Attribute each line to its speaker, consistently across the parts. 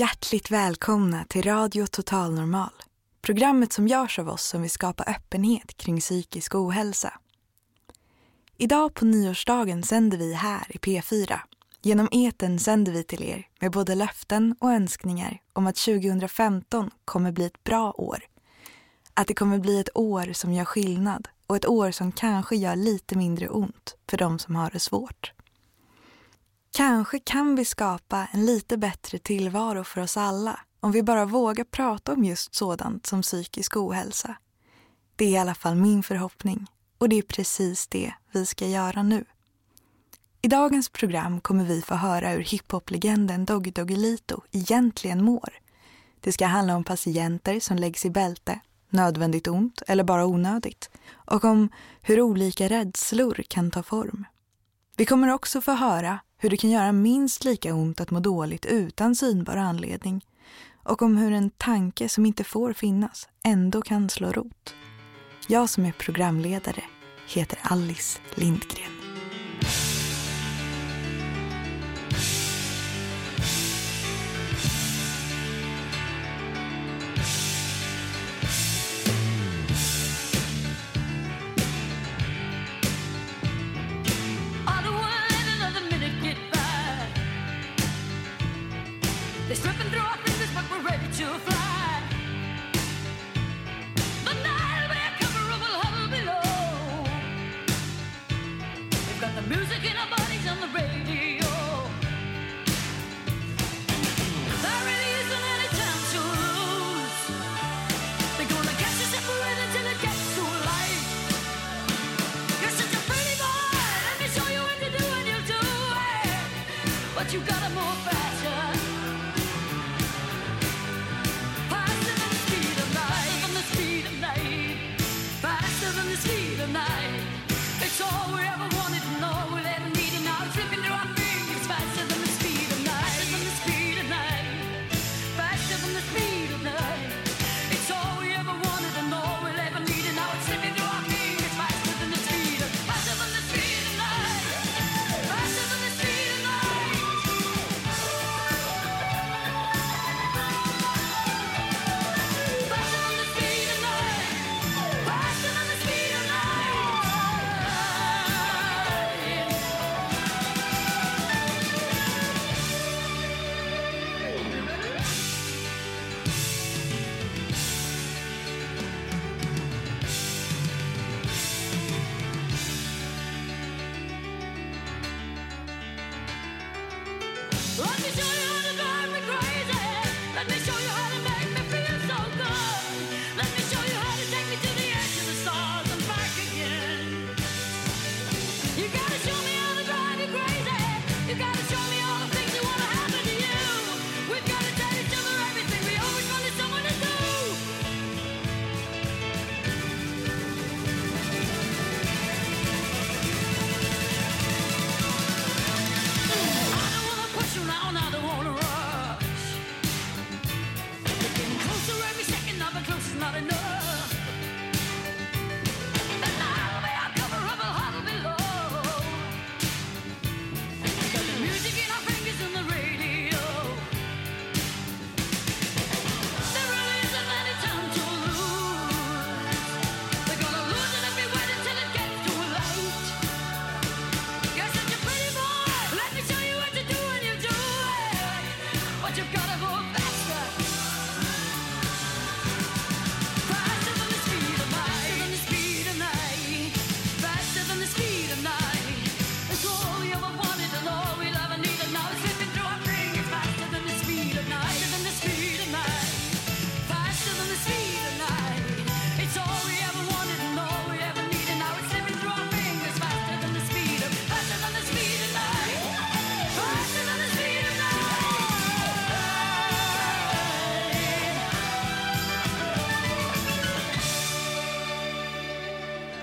Speaker 1: Hjärtligt välkomna till Radio Total Normal. Programmet som görs av oss som vill skapa öppenhet kring psykisk ohälsa. Idag på nyårsdagen sänder vi här i P4. Genom eten sänder vi till er med både löften och önskningar om att 2015 kommer bli ett bra år. Att det kommer bli ett år som gör skillnad och ett år som kanske gör lite mindre ont för de som har det svårt. Kanske kan vi skapa en lite bättre tillvaro för oss alla om vi bara vågar prata om just sådant som psykisk ohälsa. Det är i alla fall min förhoppning och det är precis det vi ska göra nu. I dagens program kommer vi få höra hur hiphop-legenden Doggy Doggelito egentligen mår. Det ska handla om patienter som läggs i bälte, nödvändigt ont eller bara onödigt och om hur olika rädslor kan ta form. Vi kommer också få höra hur det kan göra minst lika ont att må dåligt utan synbar anledning och om hur en tanke som inte får finnas ändå kan slå rot. Jag som är programledare heter Alice Lindgren.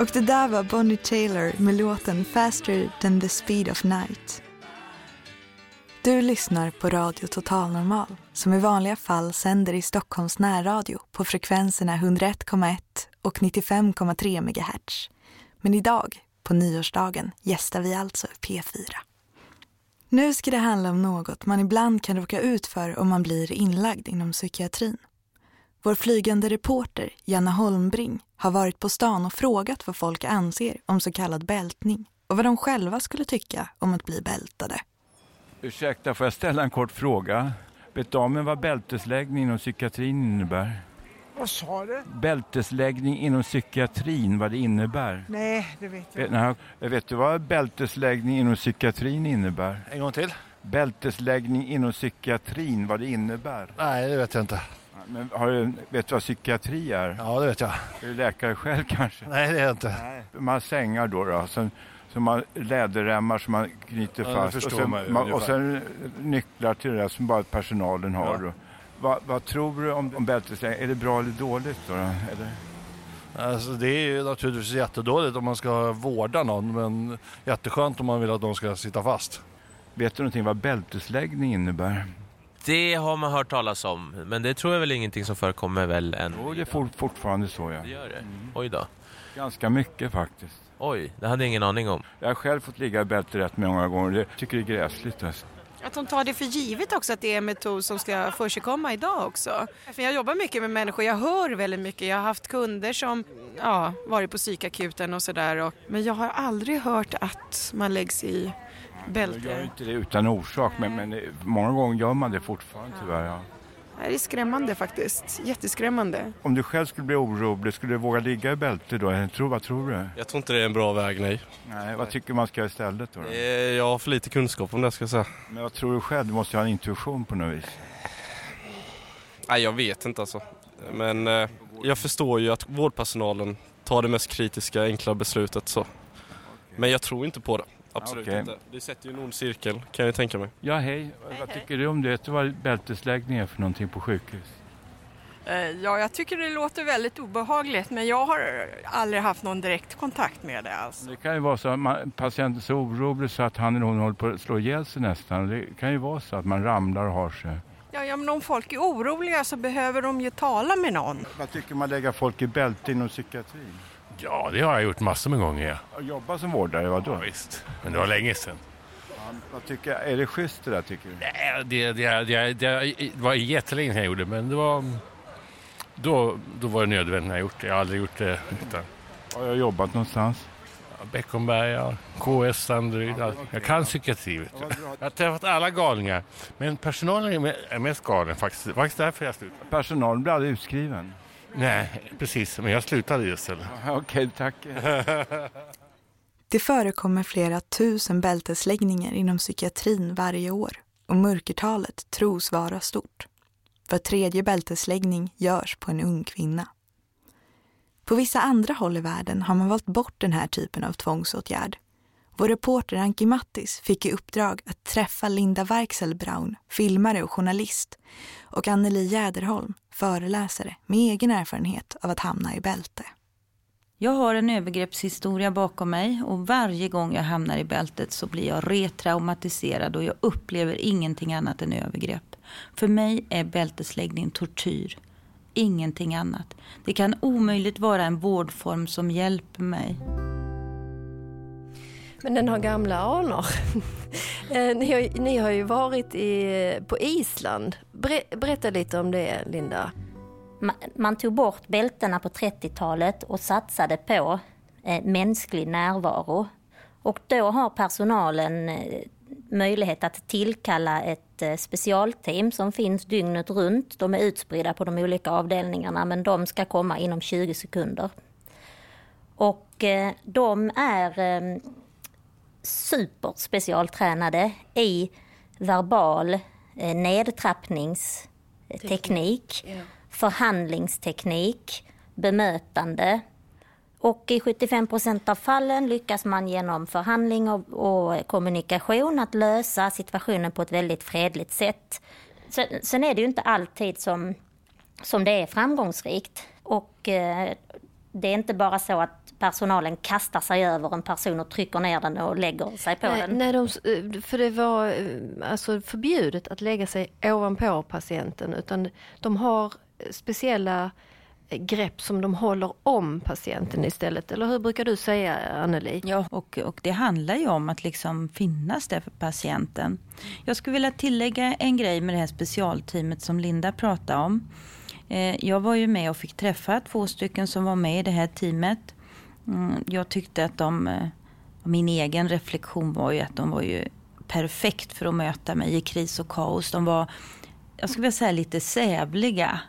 Speaker 1: Och det där var Bonnie Taylor med låten Faster than the speed of night. Du lyssnar på Radio Total Normal som i vanliga fall sänder i Stockholms närradio på frekvenserna 101,1 och 95,3 MHz. Men idag, på nyårsdagen, gästar vi alltså P4. Nu ska det handla om något man ibland kan råka ut för om man blir inlagd inom psykiatrin. Vår flygande reporter, Janna Holmbring, har varit på stan och frågat vad folk anser om så kallad bältning och vad de själva skulle tycka om att bli bältade.
Speaker 2: Ursäkta, får jag ställa en kort fråga? Vet damen vad bältesläggning inom psykiatrin innebär?
Speaker 3: Vad sa du?
Speaker 2: Bältesläggning inom psykiatrin, vad det innebär?
Speaker 3: Nej, det vet jag inte.
Speaker 2: nej, vet du vad bältesläggning inom psykiatrin innebär?
Speaker 4: En gång till?
Speaker 2: Bältesläggning inom psykiatrin, vad det innebär?
Speaker 4: Nej, det vet jag inte.
Speaker 2: Men har du, vet du vad psykiatri är?
Speaker 4: Ja, det vet jag.
Speaker 2: Är du läkare själv kanske?
Speaker 4: Nej, det är jag inte.
Speaker 2: De har sängar då, då som, som har läderremmar som man knyter
Speaker 4: Ja, det
Speaker 2: fast. och, sen,
Speaker 4: man
Speaker 2: och sen nycklar till det där som bara personalen har.
Speaker 4: Ja.
Speaker 2: Vad, vad tror du om, om bältesläggning? Är det bra eller dåligt? Då, då? Eller?
Speaker 4: Alltså, det är ju naturligtvis jättedåligt om man ska vårda någon, men jätteskönt om man vill att de ska sitta fast.
Speaker 2: Vet du någonting vad bältesläggning innebär?
Speaker 5: Det har man hört talas om, men det tror jag väl ingenting som förekommer väl än.
Speaker 2: Jo, det är for, fortfarande så. Ja.
Speaker 5: Det gör det? Oj då.
Speaker 2: Ganska mycket faktiskt.
Speaker 5: Oj, det hade jag ingen aning om.
Speaker 2: Jag har själv fått ligga i bälte rätt många gånger. Jag tycker det är gräsligt. Alltså.
Speaker 6: Att de tar det för givet också att det är en metod som ska försigkomma idag också. För jag jobbar mycket med människor, jag hör väldigt mycket. Jag har haft kunder som ja, varit på psykakuten och sådär. Men jag har aldrig hört att man läggs i
Speaker 2: Jag gör
Speaker 6: bälte.
Speaker 2: inte det utan orsak, men, men det- många gånger gör man det fortfarande tyvärr. Ja.
Speaker 6: Det är skrämmande faktiskt, jätteskrämmande.
Speaker 2: Om du själv skulle bli orolig, skulle du våga ligga i bälte då? Jag Tror, vad tror du?
Speaker 7: Jag tror inte det är en bra väg, nej.
Speaker 2: Nej, vad tycker man ska göra istället då? då?
Speaker 7: Eh, Jag har för lite kunskap om det, ska jag säga.
Speaker 2: Men vad tror du själv? Du måste ju ha en intuition på något vis.
Speaker 7: Nej, jag vet inte alltså. Men eh, jag förstår ju att vårdpersonalen tar det mest kritiska, enkla beslutet så. Men jag tror inte på det. Absolut
Speaker 2: Okej.
Speaker 7: inte. Det sätter ju en ond cirkel, kan jag tänka mig.
Speaker 2: Ja, hej. Vad tycker du om det? Vet du vad bältesläggning är för någonting på sjukhus?
Speaker 8: Eh, Ja, jag tycker det låter väldigt obehagligt men jag har aldrig haft någon direkt kontakt med det alls.
Speaker 2: Det kan ju vara så att man, patienten är så orolig så att han eller hon håller på att slå ihjäl sig nästan. Det kan ju vara så att man ramlar och har sig.
Speaker 8: Ja, ja, men om folk är oroliga så behöver de ju tala med någon.
Speaker 2: Vad tycker man lägga folk i bälte inom psykiatrin?
Speaker 9: Ja, det har jag gjort massor med gånger. Ja.
Speaker 2: Jobba som vårdare, vadå?
Speaker 9: Ja, visst. Men det var länge sedan.
Speaker 2: Vad tycker, är det schysst det där tycker du?
Speaker 9: Nej, det, det, det, det, var jättelänge jag gjorde men det var... Då, då var det nödvändigt när jag gjort det. Jag har aldrig gjort det utan...
Speaker 2: Har jag jobbat någonstans?
Speaker 9: Ja, Beckomberga, KS, Sandryd. Ja, jag kan psykiatri. Vet du. Jag har träffat alla galningar. Men personalen är me- är mest galen faktiskt. Faktiskt därför jag slutade.
Speaker 2: Personalen blir aldrig utskriven.
Speaker 9: Nej, precis. Men jag slutade just det.
Speaker 2: Okej, tack.
Speaker 1: Det förekommer flera tusen bältesläggningar inom psykiatrin varje år och mörkertalet tros vara stort. Var tredje bältesläggning görs på en ung kvinna. På vissa andra håll i världen har man valt bort den här typen av tvångsåtgärd. Vår reporter Anki Mattis fick i uppdrag att träffa Linda Weichselbraun, filmare och journalist, och Anneli Jäderholm, föreläsare med egen erfarenhet av att hamna i bälte.
Speaker 10: Jag har en övergreppshistoria bakom mig och varje gång jag hamnar i bältet så blir jag retraumatiserad och jag upplever ingenting annat än övergrepp. För mig är bältesläggning tortyr. Ingenting annat. Det kan omöjligt vara en vårdform som hjälper mig.
Speaker 11: Men den har gamla anor. Eh, ni, har, ni har ju varit i, på Island. Ber, berätta lite om det, Linda.
Speaker 12: Man tog bort bältena på 30-talet och satsade på eh, mänsklig närvaro. Och då har personalen eh, möjlighet att tillkalla ett eh, specialteam som finns dygnet runt. De är utspridda på de olika avdelningarna men de ska komma inom 20 sekunder. Och eh, de är eh, superspecialtränade i verbal eh, nedtrappningsteknik, förhandlingsteknik, bemötande. Och i 75 procent av fallen lyckas man genom förhandling och, och kommunikation att lösa situationen på ett väldigt fredligt sätt. Sen, sen är det ju inte alltid som, som det är framgångsrikt. Och eh, det är inte bara så att personalen kastar sig över en person och trycker ner den och lägger sig på
Speaker 11: Nej,
Speaker 12: den.
Speaker 11: nej, de, eh, för det var eh, alltså förbjudet att lägga sig ovanpå patienten utan de har speciella eh, grepp som de håller om patienten istället. Eller hur brukar du säga Anneli?
Speaker 10: Ja, och, och det handlar ju om att liksom finnas där för patienten. Jag skulle vilja tillägga en grej med det här specialteamet som Linda pratade om. Jag var ju med och fick träffa två stycken som var med i det här teamet. Mm, Jag tyckte att de, eh, min egen reflektion var ju att de var ju perfekt för att möta mig i kris och kaos. De var, jag skulle vilja säga lite sävliga.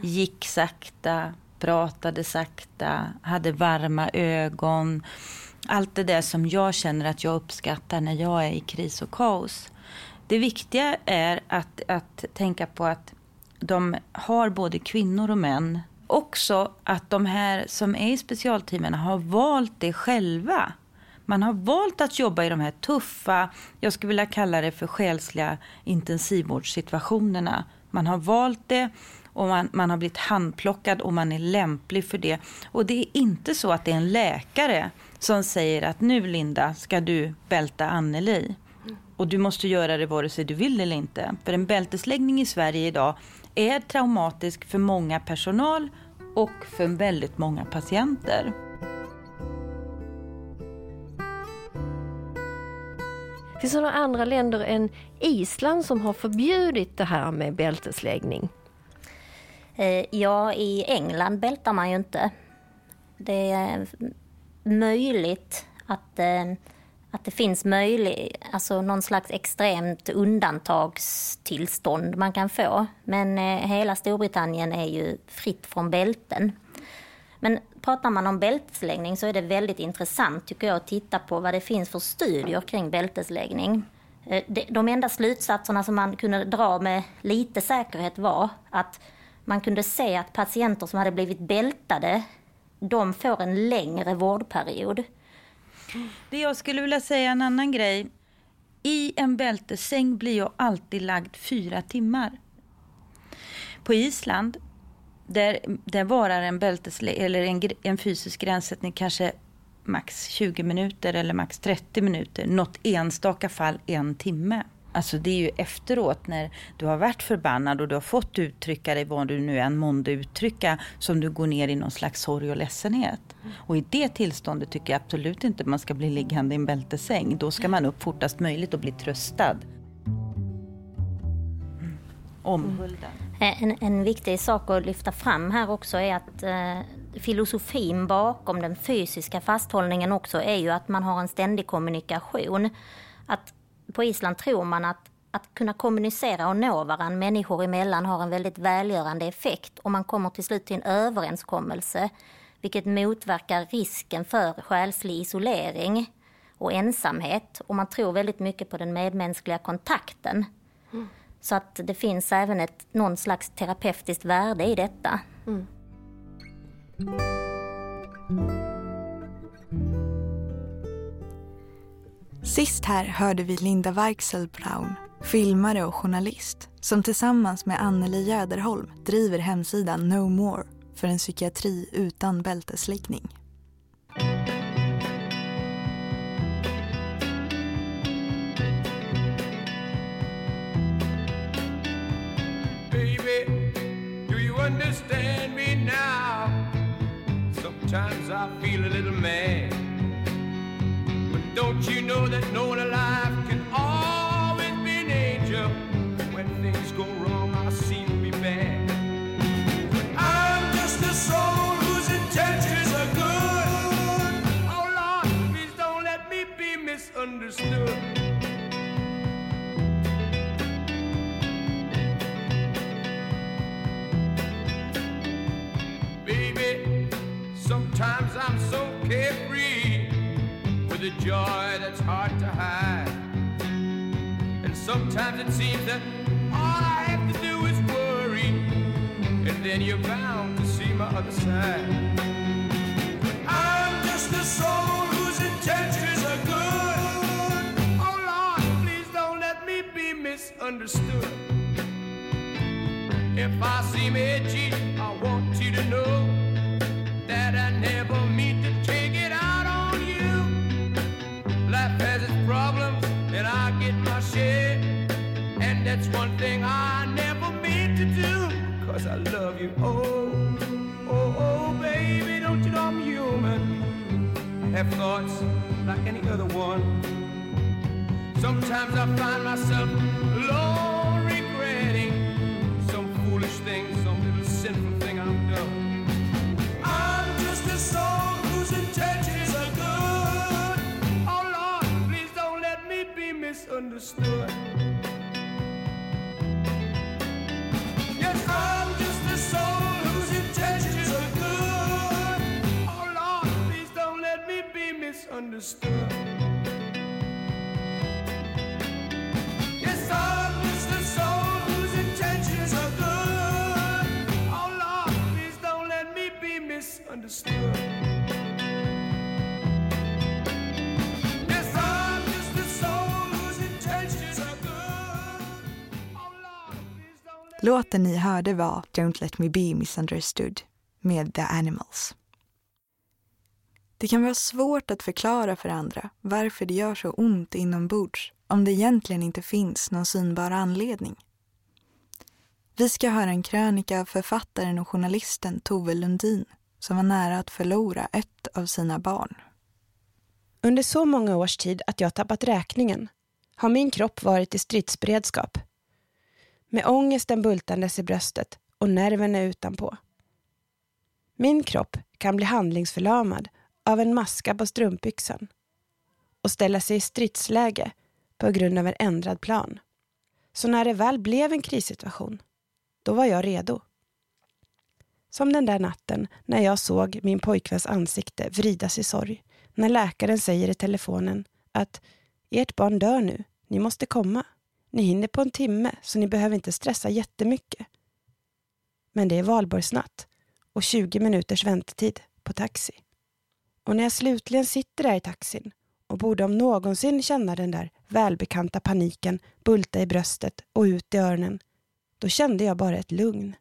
Speaker 10: Gick sakta, pratade sakta, hade varma ögon. Allt det där som jag känner att jag uppskattar när jag är i kris och kaos. Det viktiga är att, att tänka på att de har både kvinnor och män. Också att de här som är i specialteamen har valt det själva. Man har valt att jobba i de här tuffa, jag skulle vilja kalla det för själsliga intensivvårdssituationerna. Man har valt det och man, man har blivit handplockad och man är lämplig för det. Och det är inte så att det är en läkare som säger att nu Linda ska du bälta Anneli. Och du måste göra det vare sig du vill eller inte. För en bältesläggning i Sverige idag är traumatisk för många personal och för väldigt många patienter.
Speaker 11: Finns det några andra länder än Island som har förbjudit det här med bältesläggning?
Speaker 12: Eh, Ja, i England bältar man ju inte. Det är möjligt att, eh, att det finns möjlig, alltså någon slags extremt undantagstillstånd man kan få. Men eh, hela Storbritannien är ju fritt från bälten. Men pratar man om bältesläggning så är det väldigt intressant tycker jag att titta på vad det finns för studier kring bältesläggning. Eh, de enda slutsatserna som man kunde dra med lite säkerhet var att man kunde se att patienter som hade blivit bältade, de får en längre vårdperiod.
Speaker 10: Det jag skulle vilja säga en annan grej. I en bältesäng blir jag alltid lagd fyra timmar. På Island, där, där varar en, bältes, eller en, en fysisk gränssättning kanske max 20 minuter eller max 30 minuter. Något enstaka fall en timme. Alltså det är ju efteråt när du har varit förbannad och du har fått uttrycka dig vad du nu än månde uttrycka som du går ner i någon slags sorg och ledsenhet. Och i det tillståndet tycker jag absolut inte man ska bli liggande i en bältesäng. Då ska man upp fortast möjligt och bli tröstad. Mm. Omhuldad.
Speaker 12: Eh, en, en viktig sak att lyfta fram här också är att eh, filosofin bakom den fysiska fasthållningen också är ju att man har en ständig kommunikation. Att på Island tror man att att kunna kommunicera och nå varandra människor emellan har en väldigt välgörande effekt. Och man kommer till slut till en överenskommelse vilket motverkar risken för själslig isolering och ensamhet. Och man tror väldigt mycket på den medmänskliga kontakten. Så att det finns även ett någon slags terapeutiskt värde i detta.
Speaker 1: Sist här hörde vi Linda Weichselbraun, filmare och journalist som tillsammans med Anneli Jäderholm driver hemsidan No More för en psykiatri utan bältesläggning.
Speaker 13: Baby, do you understand me now? Sometimes I feel a little mad. You know that no one alive can always be an angel? When things go wrong, I seem to be bad. I'm just a soul whose intentions are good. Oh Lord, please don't let me be misunderstood. Baby, sometimes I'm so carefree a joy that's hard to hide. And sometimes it seems that all I have to do is worry, and then you're bound to see my other side. I'm just a soul whose intentions are good. Oh Lord, please don't let me be misunderstood. If I seem edgy, I want you to know It's one thing I never meant to do, cause I love you. Oh, oh, oh, baby, don't you know I'm human? I have thoughts like any other one. Sometimes I find myself alone regretting some foolish thing, some little sinful thing I've done. I'm just a soul whose intentions are good. Oh Lord, please don't let me be misunderstood.
Speaker 1: Låten ni hörde var Don't Let Me Be Misunderstood med The Animals. Det kan vara svårt att förklara för andra varför det gör så ont inombords om det egentligen inte finns någon synbar anledning. Vi ska höra en krönika av författaren och journalisten Tove Lundin som var nära att förlora ett av sina barn.
Speaker 14: Under så många års tid att jag tappat räkningen har min kropp varit i stridsberedskap. Med ångesten bultandes i bröstet och nerverna utanpå. Min kropp kan bli handlingsförlamad av en maska på strumpbyxan och ställa sig i stridsläge på grund av en ändrad plan. Så när det väl blev en krissituation, då var jag redo. Som den där natten när jag såg min pojkväns ansikte vridas i sorg när läkaren säger i telefonen att ert barn dör nu, ni måste komma. Ni hinner på en timme så ni behöver inte stressa jättemycket. Men det är valborgsnatt och 20 minuters väntetid på taxi. Och när jag slutligen sitter där i taxin och borde om någonsin känna den där välbekanta paniken bulta i bröstet och ut i öronen, då kände jag bara ett lugn.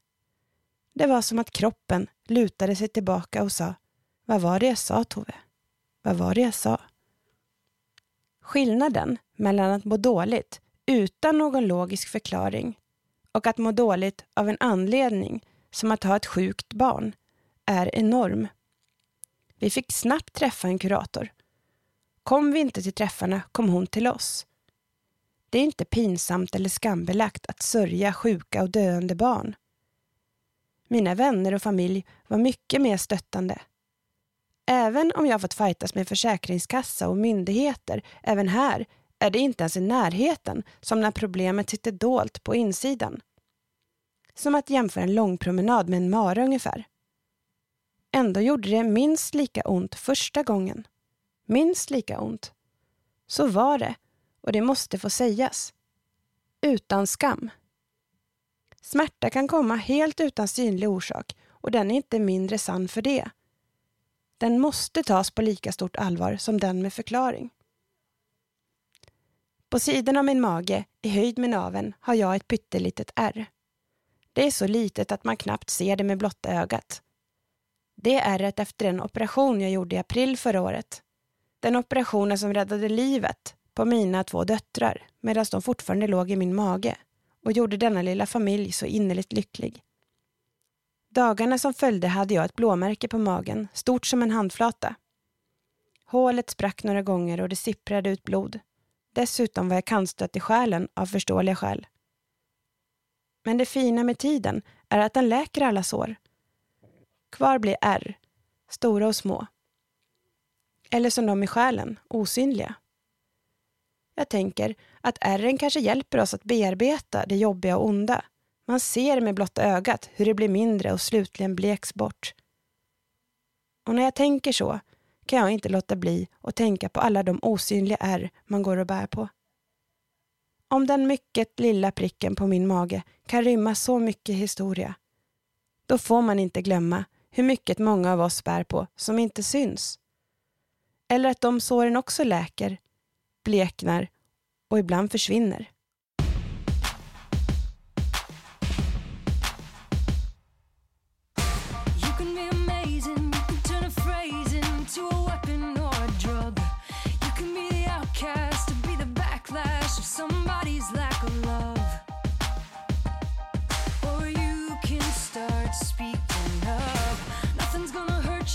Speaker 14: Det var som att kroppen lutade sig tillbaka och sa Vad var det jag sa, Tove? Vad var det jag sa? Skillnaden mellan att må dåligt utan någon logisk förklaring och att må dåligt av en anledning som att ha ett sjukt barn är enorm. Vi fick snabbt träffa en kurator. Kom vi inte till träffarna kom hon till oss. Det är inte pinsamt eller skambelagt att sörja sjuka och döende barn. Mina vänner och familj var mycket mer stöttande. Även om jag fått fightas med försäkringskassa och myndigheter, även här är det inte ens i närheten som när problemet sitter dolt på insidan. Som att jämföra en långpromenad med en mara ungefär. Ändå gjorde det minst lika ont första gången. Minst lika ont. Så var det, och det måste få sägas. Utan skam. Smärta kan komma helt utan synlig orsak och den är inte mindre sann för det. Den måste tas på lika stort allvar som den med förklaring. På sidan av min mage, i höjd med naveln, har jag ett pyttelitet ärr. Det är så litet att man knappt ser det med blotta ögat. Det ärret efter den operation jag gjorde i april förra året. Den operationen som räddade livet på mina två döttrar medan de fortfarande låg i min mage och gjorde denna lilla familj så innerligt lycklig. Dagarna som följde hade jag ett blåmärke på magen, stort som en handflata. Hålet sprack några gånger och det sipprade ut blod. Dessutom var jag kantstött i själen av förståeliga skäl. Men det fina med tiden är att den läker alla sår. Kvar blir ärr, stora och små. Eller som de i själen, osynliga. Jag tänker att ärren kanske hjälper oss att bearbeta det jobbiga och onda. Man ser med blotta ögat hur det blir mindre och slutligen bleks bort. Och när jag tänker så kan jag inte låta bli att tänka på alla de osynliga ärr man går och bär på. Om den mycket lilla pricken på min mage kan rymma så mycket historia, då får man inte glömma hur mycket många av oss bär på som inte syns. Eller att de såren också läker, bleknar och ibland försvinner.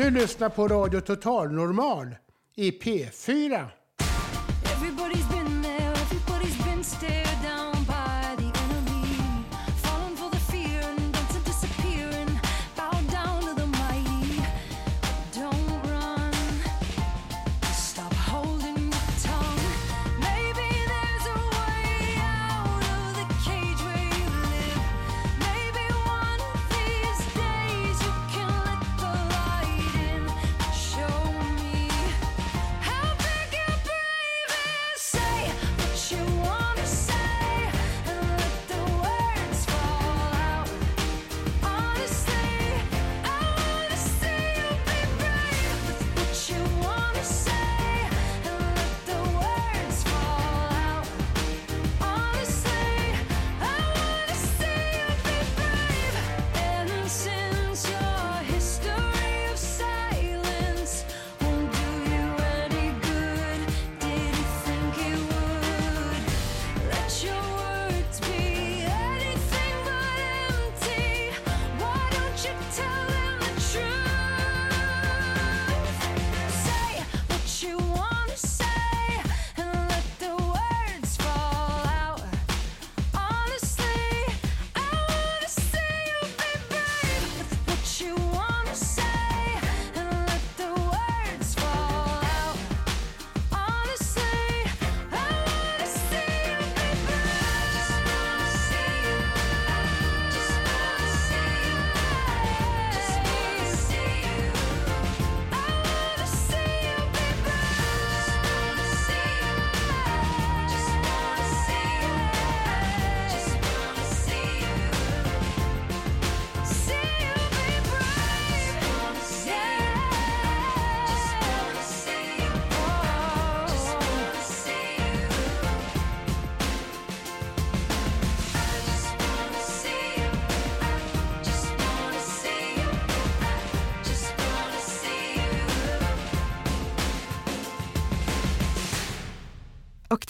Speaker 15: Du lyssnar på Radio Total Normal i P4.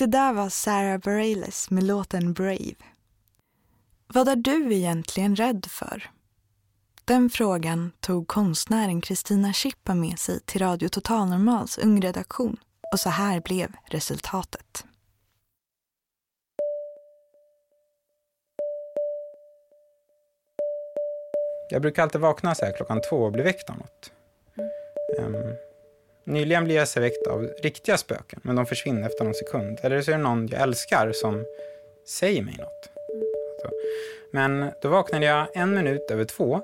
Speaker 1: Det där var Sarah Bareilles med låten Brave. Vad är du egentligen rädd för? Den frågan tog konstnären Kristina Schippa med sig till Radio Total Normals ungredaktion och så här blev resultatet.
Speaker 16: Jag brukar alltid vakna så här klockan två och bli väckt av något. Ehm, nyligen blev jag så väckt av riktiga spöken, men de försvinner efter någon sekund. Eller så är det någon jag älskar som säger mig något. Så. Men då vaknade jag en minut över två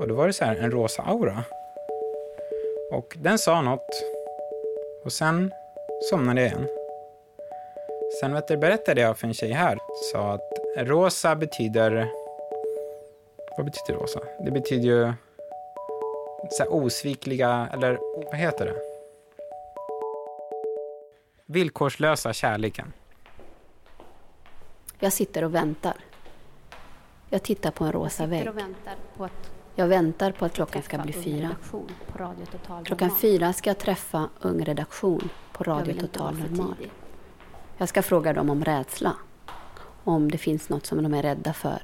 Speaker 16: och då var det så här en rosa aura. Och den sa något och sen somnade jag igen. Sen vet du, berättade jag för en tjej här, sa att rosa betyder vad betyder rosa? Det betyder ju så här osvikliga, eller vad heter det? Villkorslösa kärleken.
Speaker 17: Jag sitter och väntar. Jag tittar på en rosa vägg.
Speaker 18: och väntar på att
Speaker 17: Jag väntar på att klockan ska bli fyra.
Speaker 18: redaktion på Radio Total
Speaker 17: Klockan fyra ska jag träffa Ung Redaktion på Radio Total Normal. Jag ska fråga dem om rädsla. Om det finns något som de är rädda för.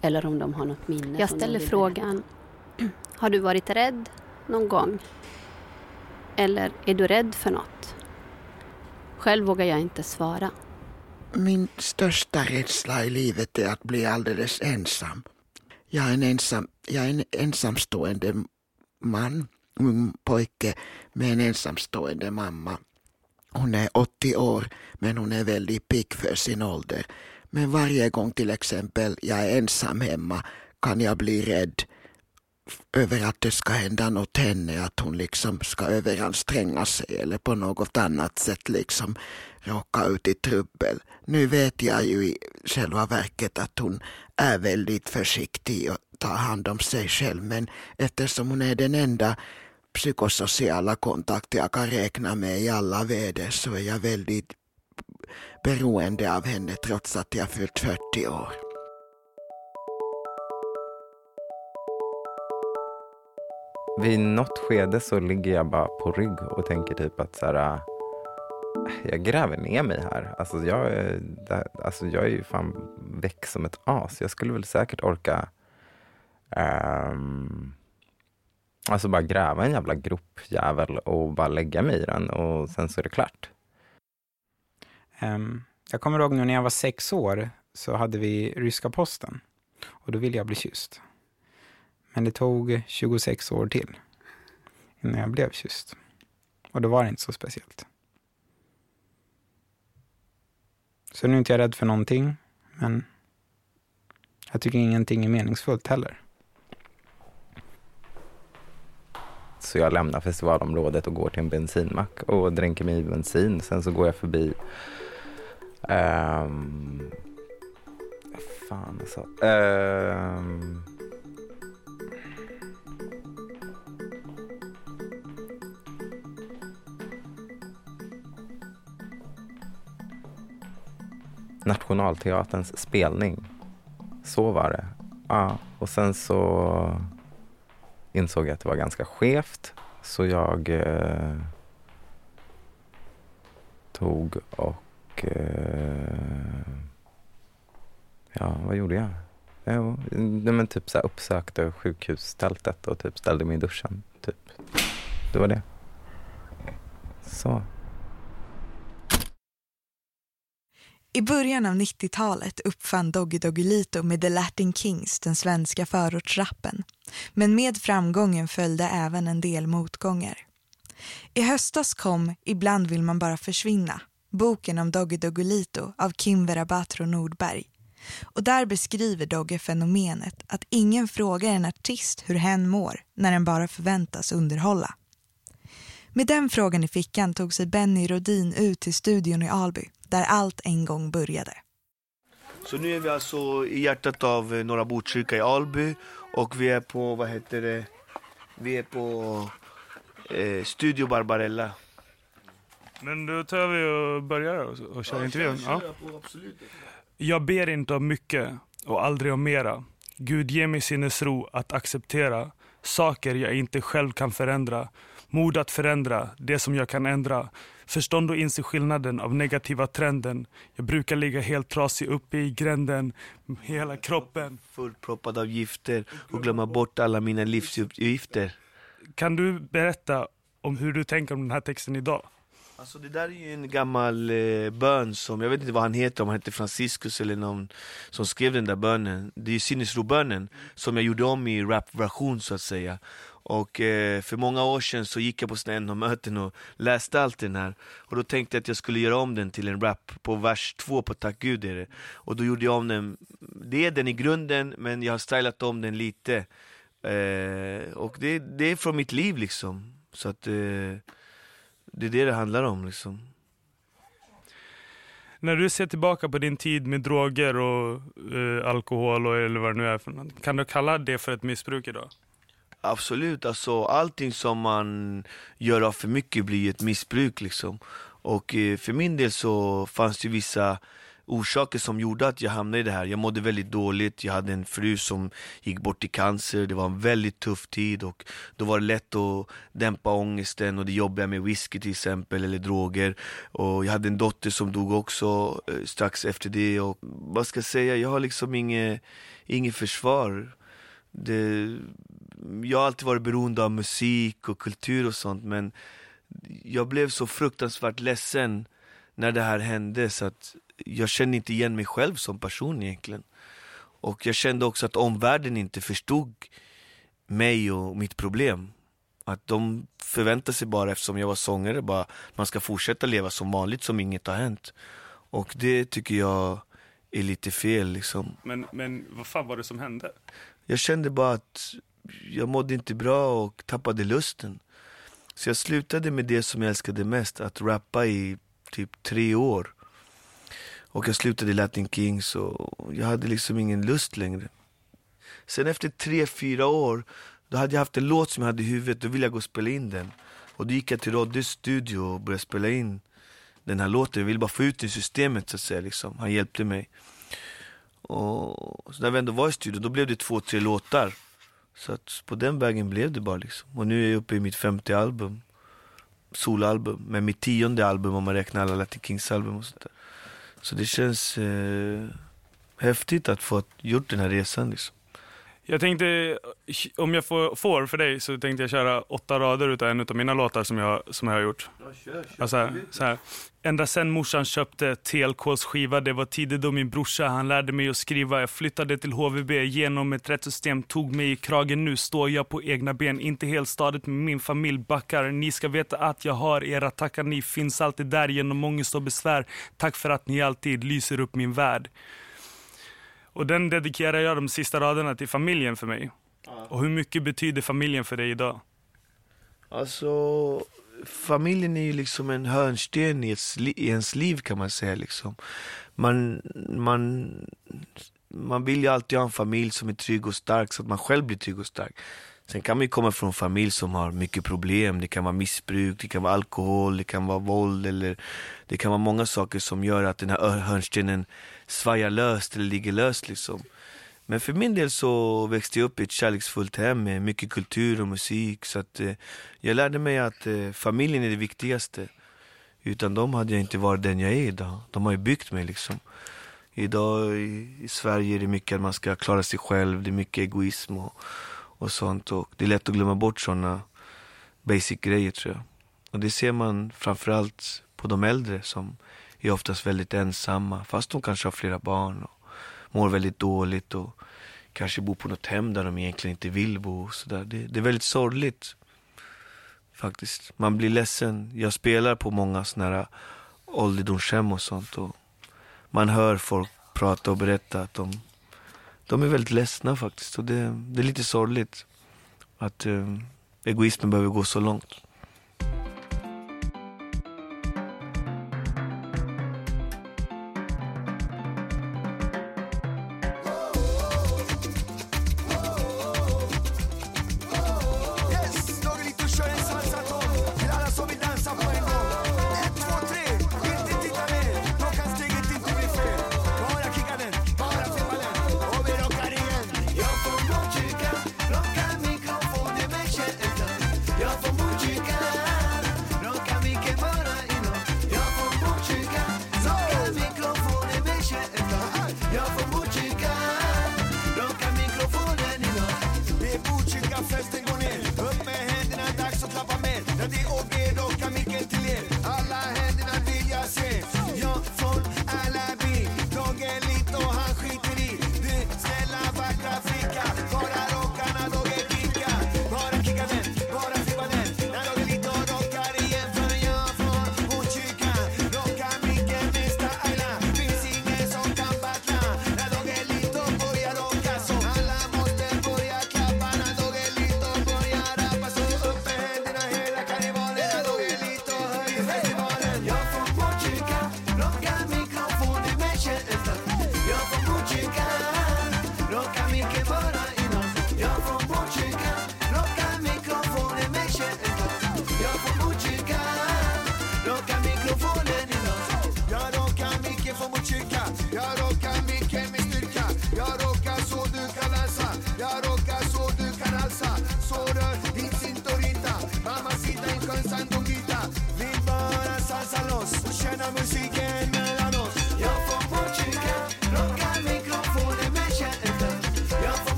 Speaker 17: Eller om de har något minne.
Speaker 18: Jag ställer frågan, har du varit rädd någon gång? Eller är du rädd för något?
Speaker 17: Själv vågar jag inte svara.
Speaker 19: Min största rädsla i livet är att bli alldeles ensam. Jag är en, ensam, jag är en ensamstående man, ung pojke med en ensamstående mamma. Hon är 80 år men hon är väldigt pigg för sin ålder. Men varje gång till exempel jag är ensam hemma kan jag bli rädd över att det ska hända något henne, att hon liksom ska överanstränga sig eller på något annat sätt liksom råka ut i trubbel. Nu vet jag ju i själva verket att hon är väldigt försiktig och tar hand om sig själv men eftersom hon är den enda psykosociala kontakt jag kan räkna med i alla väder så är jag väldigt beroende av henne trots att jag fyllt 40 år.
Speaker 20: Vid något skede så ligger jag bara på rygg och tänker typ att så här, äh, jag gräver ner mig här. Alltså jag, äh, är- alltså jag är ju fan väck som ett as. Jag skulle väl säkert orka um, Alltså bara gräva en jävla gropjävel och bara lägga mig i den och sen så är det klart.
Speaker 16: Um, jag kommer ihåg nu när jag var sex år så hade vi ryska posten och då ville jag bli kysst. Men det tog 26 år till innan jag blev kysst. Och då var det inte så speciellt. Så nu är inte jag rädd för någonting, men jag tycker ingenting är meningsfullt heller.
Speaker 20: Så jag lämnar festivalområdet och går till en bensinmack och dränker mig i bensin. Sen så går jag förbi... Um, fan alltså. Um, Nationalteaterns spelning. Så var det. Ja, och sen så insåg jag att det var ganska skevt. Så jag eh, tog och... Eh, ja, vad gjorde jag? Jo, nej, men typ så här uppsökte sjukhustältet och typ ställde mig i duschen. Typ. Det var det. Så.
Speaker 1: I början av 90-talet uppfann Doggy Doggelito med The Latin Kings den svenska förortsrappen. Men med framgången följde även en del motgångar. I höstas kom Ibland vill man bara försvinna, boken om Doggy Doggelito av Kim Verabatro Nordberg. Och där beskriver Dogge fenomenet att ingen frågar en artist hur hen mår när den bara förväntas underhålla. Med den frågan i fickan tog sig Benny Rodin ut till studion i Alby där allt en gång började.
Speaker 21: Så nu är vi alltså i hjärtat av eh, Norra Botkyrka i Alby och vi är på, vad heter det, vi är på eh, Studio Barbarella.
Speaker 22: Men då tar vi och börjar och, och kör intervjun. Ja.
Speaker 21: absolut.
Speaker 22: Jag ber inte om mycket och aldrig om mera. Gud ge mig sinnesro att acceptera saker jag inte själv kan förändra. Mod att förändra det som jag kan ändra. Förstånd och inse skillnaden av negativa trenden. Jag brukar ligga helt trasig uppe i gränden, hela kroppen.
Speaker 21: Fullproppad av gifter och glömma bort alla mina livsuppgifter.
Speaker 22: Kan du berätta om hur du tänker om den här texten idag?
Speaker 21: Alltså det där är ju en gammal eh, bön som, jag vet inte vad han heter, om han heter Franciscus eller någon som skrev den där bönen. Det är ju sinnesrobönen som jag gjorde om i rapversion så att säga. Och eh, för många år sedan så gick jag på sådana NH-möten och läste allt den här. Och då tänkte jag att jag skulle göra om den till en rap på vers två på Tack Gud är det. Och då gjorde jag om den, det är den i grunden men jag har stylat om den lite. Eh, Och det, det är från mitt liv liksom. Så att eh, det är det det handlar om liksom.
Speaker 22: När du ser tillbaka på din tid med droger och eh, alkohol och, eller vad det nu är, för något, kan du kalla det för ett missbruk idag?
Speaker 21: Absolut, alltså allting som man gör av för mycket blir ett missbruk liksom. Och eh, för min del så fanns det vissa orsaker som gjorde att jag hamnade i det här. Jag mådde väldigt dåligt, jag hade en fru som gick bort i cancer, det var en väldigt tuff tid och då var det lätt att dämpa ångesten och det jobbiga med whisky till exempel, eller droger. Och jag hade en dotter som dog också eh, strax efter det och vad ska jag säga, jag har liksom inget, inget försvar. Det, jag har alltid varit beroende av musik och kultur och sånt men jag blev så fruktansvärt ledsen när det här hände så att jag kände inte igen mig själv som person egentligen. Och jag kände också att omvärlden inte förstod mig och mitt problem. Att de förväntade sig bara, eftersom jag var sångare, bara man ska fortsätta leva som vanligt som inget har hänt. Och det tycker jag är lite fel liksom.
Speaker 22: Men, men vad fan var det som hände?
Speaker 21: Jag kände bara att jag mådde inte bra och tappade lusten. Så jag slutade med det som jag älskade mest, att rappa i typ tre år. Och jag slutade i Latin Kings och jag hade liksom ingen lust längre. Sen efter tre, fyra år, då hade jag haft en låt som jag hade i huvudet, då ville jag gå och spela in den. Och då gick jag till Roddes studio och började spela in den här låten. Jag ville bara få ut den i systemet så att säga. Liksom. Han hjälpte mig. Och så när vi ändå var i studion, då blev det två, tre låtar. Så att på den vägen blev det bara liksom. Och nu är jag uppe i mitt femte album. Soloalbum. Men mitt tionde album om man räknar alla Latin Kings album och sånt där. Så det känns eh, häftigt att få gjort den här resan liksom.
Speaker 22: Jag tänkte, om jag får, får för dig, så tänkte jag köra åtta rader utav en av mina låtar som jag, som jag har gjort. Alltså, här, så här. Ända sen morsan köpte TLKs skiva, det var tider då min brorsa, han lärde mig att skriva. Jag flyttade till HVB genom ett rättssystem, tog mig i kragen. Nu står jag på egna ben, inte helt stadigt med min familj backar. Ni ska veta att jag har era tackar, ni finns alltid där genom ångest och besvär. Tack för att ni alltid lyser upp min värld. Och den dedikerar jag de sista raderna till familjen för mig. Och hur mycket betyder familjen för dig idag?
Speaker 21: Alltså, familjen är ju liksom en hörnsten i i ens liv kan man säga. Liksom. Man, man, man vill ju alltid ha en familj som är trygg och stark så att man själv blir trygg och stark. Sen kan man ju komma från en familj som har mycket problem. Det kan vara missbruk, det kan vara alkohol, det kan vara våld eller det kan vara många saker som gör att den här hörnstenen svajar löst eller ligger löst liksom. Men för min del så växte jag upp i ett kärleksfullt hem med mycket kultur och musik. Så att eh, jag lärde mig att eh, familjen är det viktigaste. Utan dem hade jag inte varit den jag är idag. De har ju byggt mig liksom. Idag i, i Sverige är det mycket att man ska klara sig själv, det är mycket egoism och, och sånt. Och det är lätt att glömma bort sådana basic grejer tror jag. Och det ser man framförallt på de äldre som är oftast väldigt ensamma. Fast de kanske har flera barn och mår väldigt dåligt och kanske bor på något hem där de egentligen inte vill bo. och Så där. Det, det är väldigt sorgligt faktiskt. Man blir ledsen. Jag spelar på många sådana här ålderdomshem och sånt. Och man hör folk prata och berätta att de, de är väldigt ledsna faktiskt. Och det, det är lite sorgligt att eh, egoismen behöver gå så långt.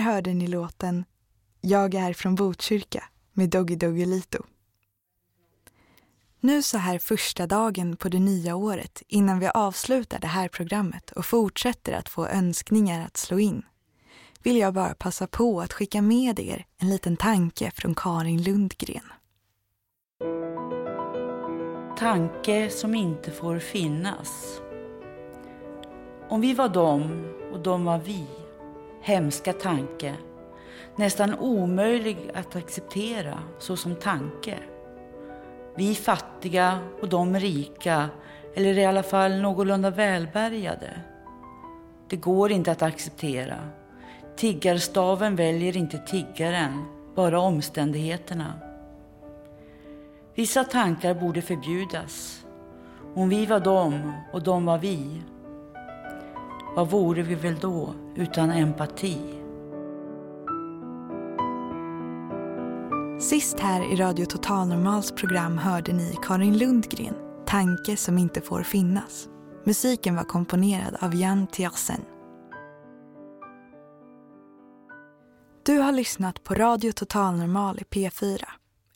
Speaker 1: Hörde ni låten Jag är från Botkyrka med Doggy Doggelito. Nu så här första dagen på det nya året innan vi avslutar det här programmet och fortsätter att få önskningar att slå in vill jag bara passa på att skicka med er en liten tanke från Karin Lundgren.
Speaker 23: Tanke som inte får finnas. Om vi var dem och de var vi. Hemska tanke. Nästan omöjlig att acceptera såsom tanke. Vi fattiga och de rika, eller i alla fall någorlunda välbärgade. Det går inte att acceptera. Tiggarstaven väljer inte tiggaren, bara omständigheterna. Vissa tankar borde förbjudas. Om vi var dem och de var vi. Vad vore vi väl då utan empati?
Speaker 1: Sist här i Radio Total Normals program hörde ni Karin Lundgren, Tanke som inte får finnas. Musiken var komponerad av Jan Tiersen. Du har lyssnat på Radio Total Normal i P4.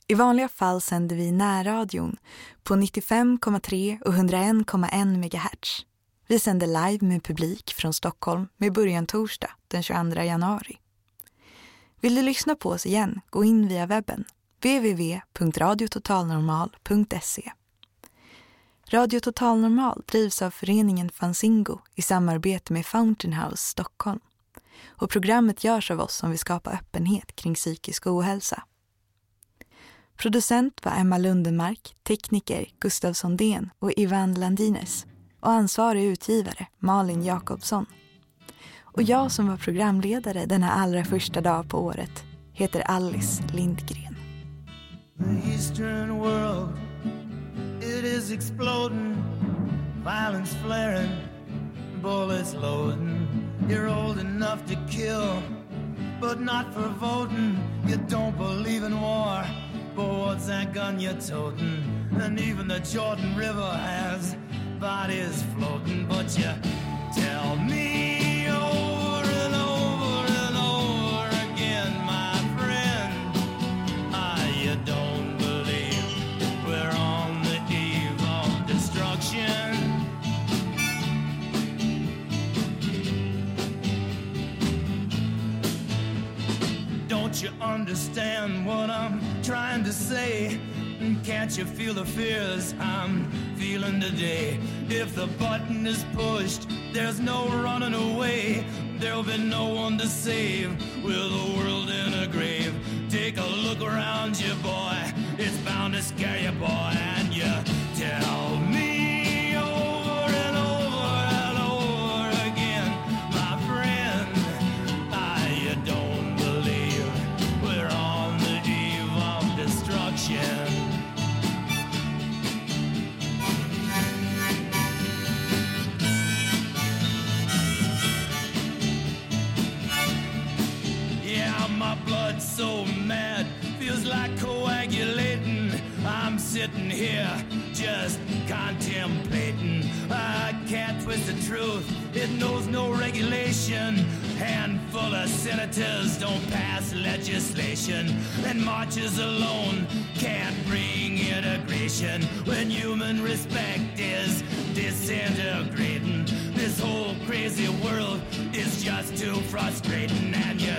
Speaker 1: I vanliga fall sänder vi närradion på 95,3 och 101,1 MHz. Vi sänder live med publik från Stockholm med början torsdag den 22 januari. Vill du lyssna på oss igen, gå in via webben www.radiototalnormal.se. Radio Total Normal drivs av föreningen Fanzingo i samarbete med Fountain House Stockholm. Och programmet görs av oss som vill skapa öppenhet kring psykisk ohälsa. Producent var Emma Lundenmark, tekniker Gustav Sondén och Ivan Landines och ansvarig utgivare Malin Jakobsson. Och jag som var programledare denna allra första dag på året heter Alice Lindgren.
Speaker 24: The Eastern world, it is exploding, violence flaring, bullets loading. You're old enough to kill, but not for voting. You don't believe in war, but what's that gun you're toting? And even the Jordan River has bodies floating, but you tell me over and over and over again, my friend. Ah, you don't believe we're on the eve of destruction. Don't you understand what I'm trying to say? Can't you feel the fears I'm feeling today? If the button is pushed, there's no running away. There'll be no one to save with the world in a grave. Take a look around you, boy. It's bound to scare you, boy. And you tell so mad, feels like coagulating. I'm sitting here just contemplating. I can't twist the truth, it knows no regulation. Handful of senators don't pass legislation, and marches alone can't bring integration when human respect is disintegrating. This whole crazy world is just too frustrating, and you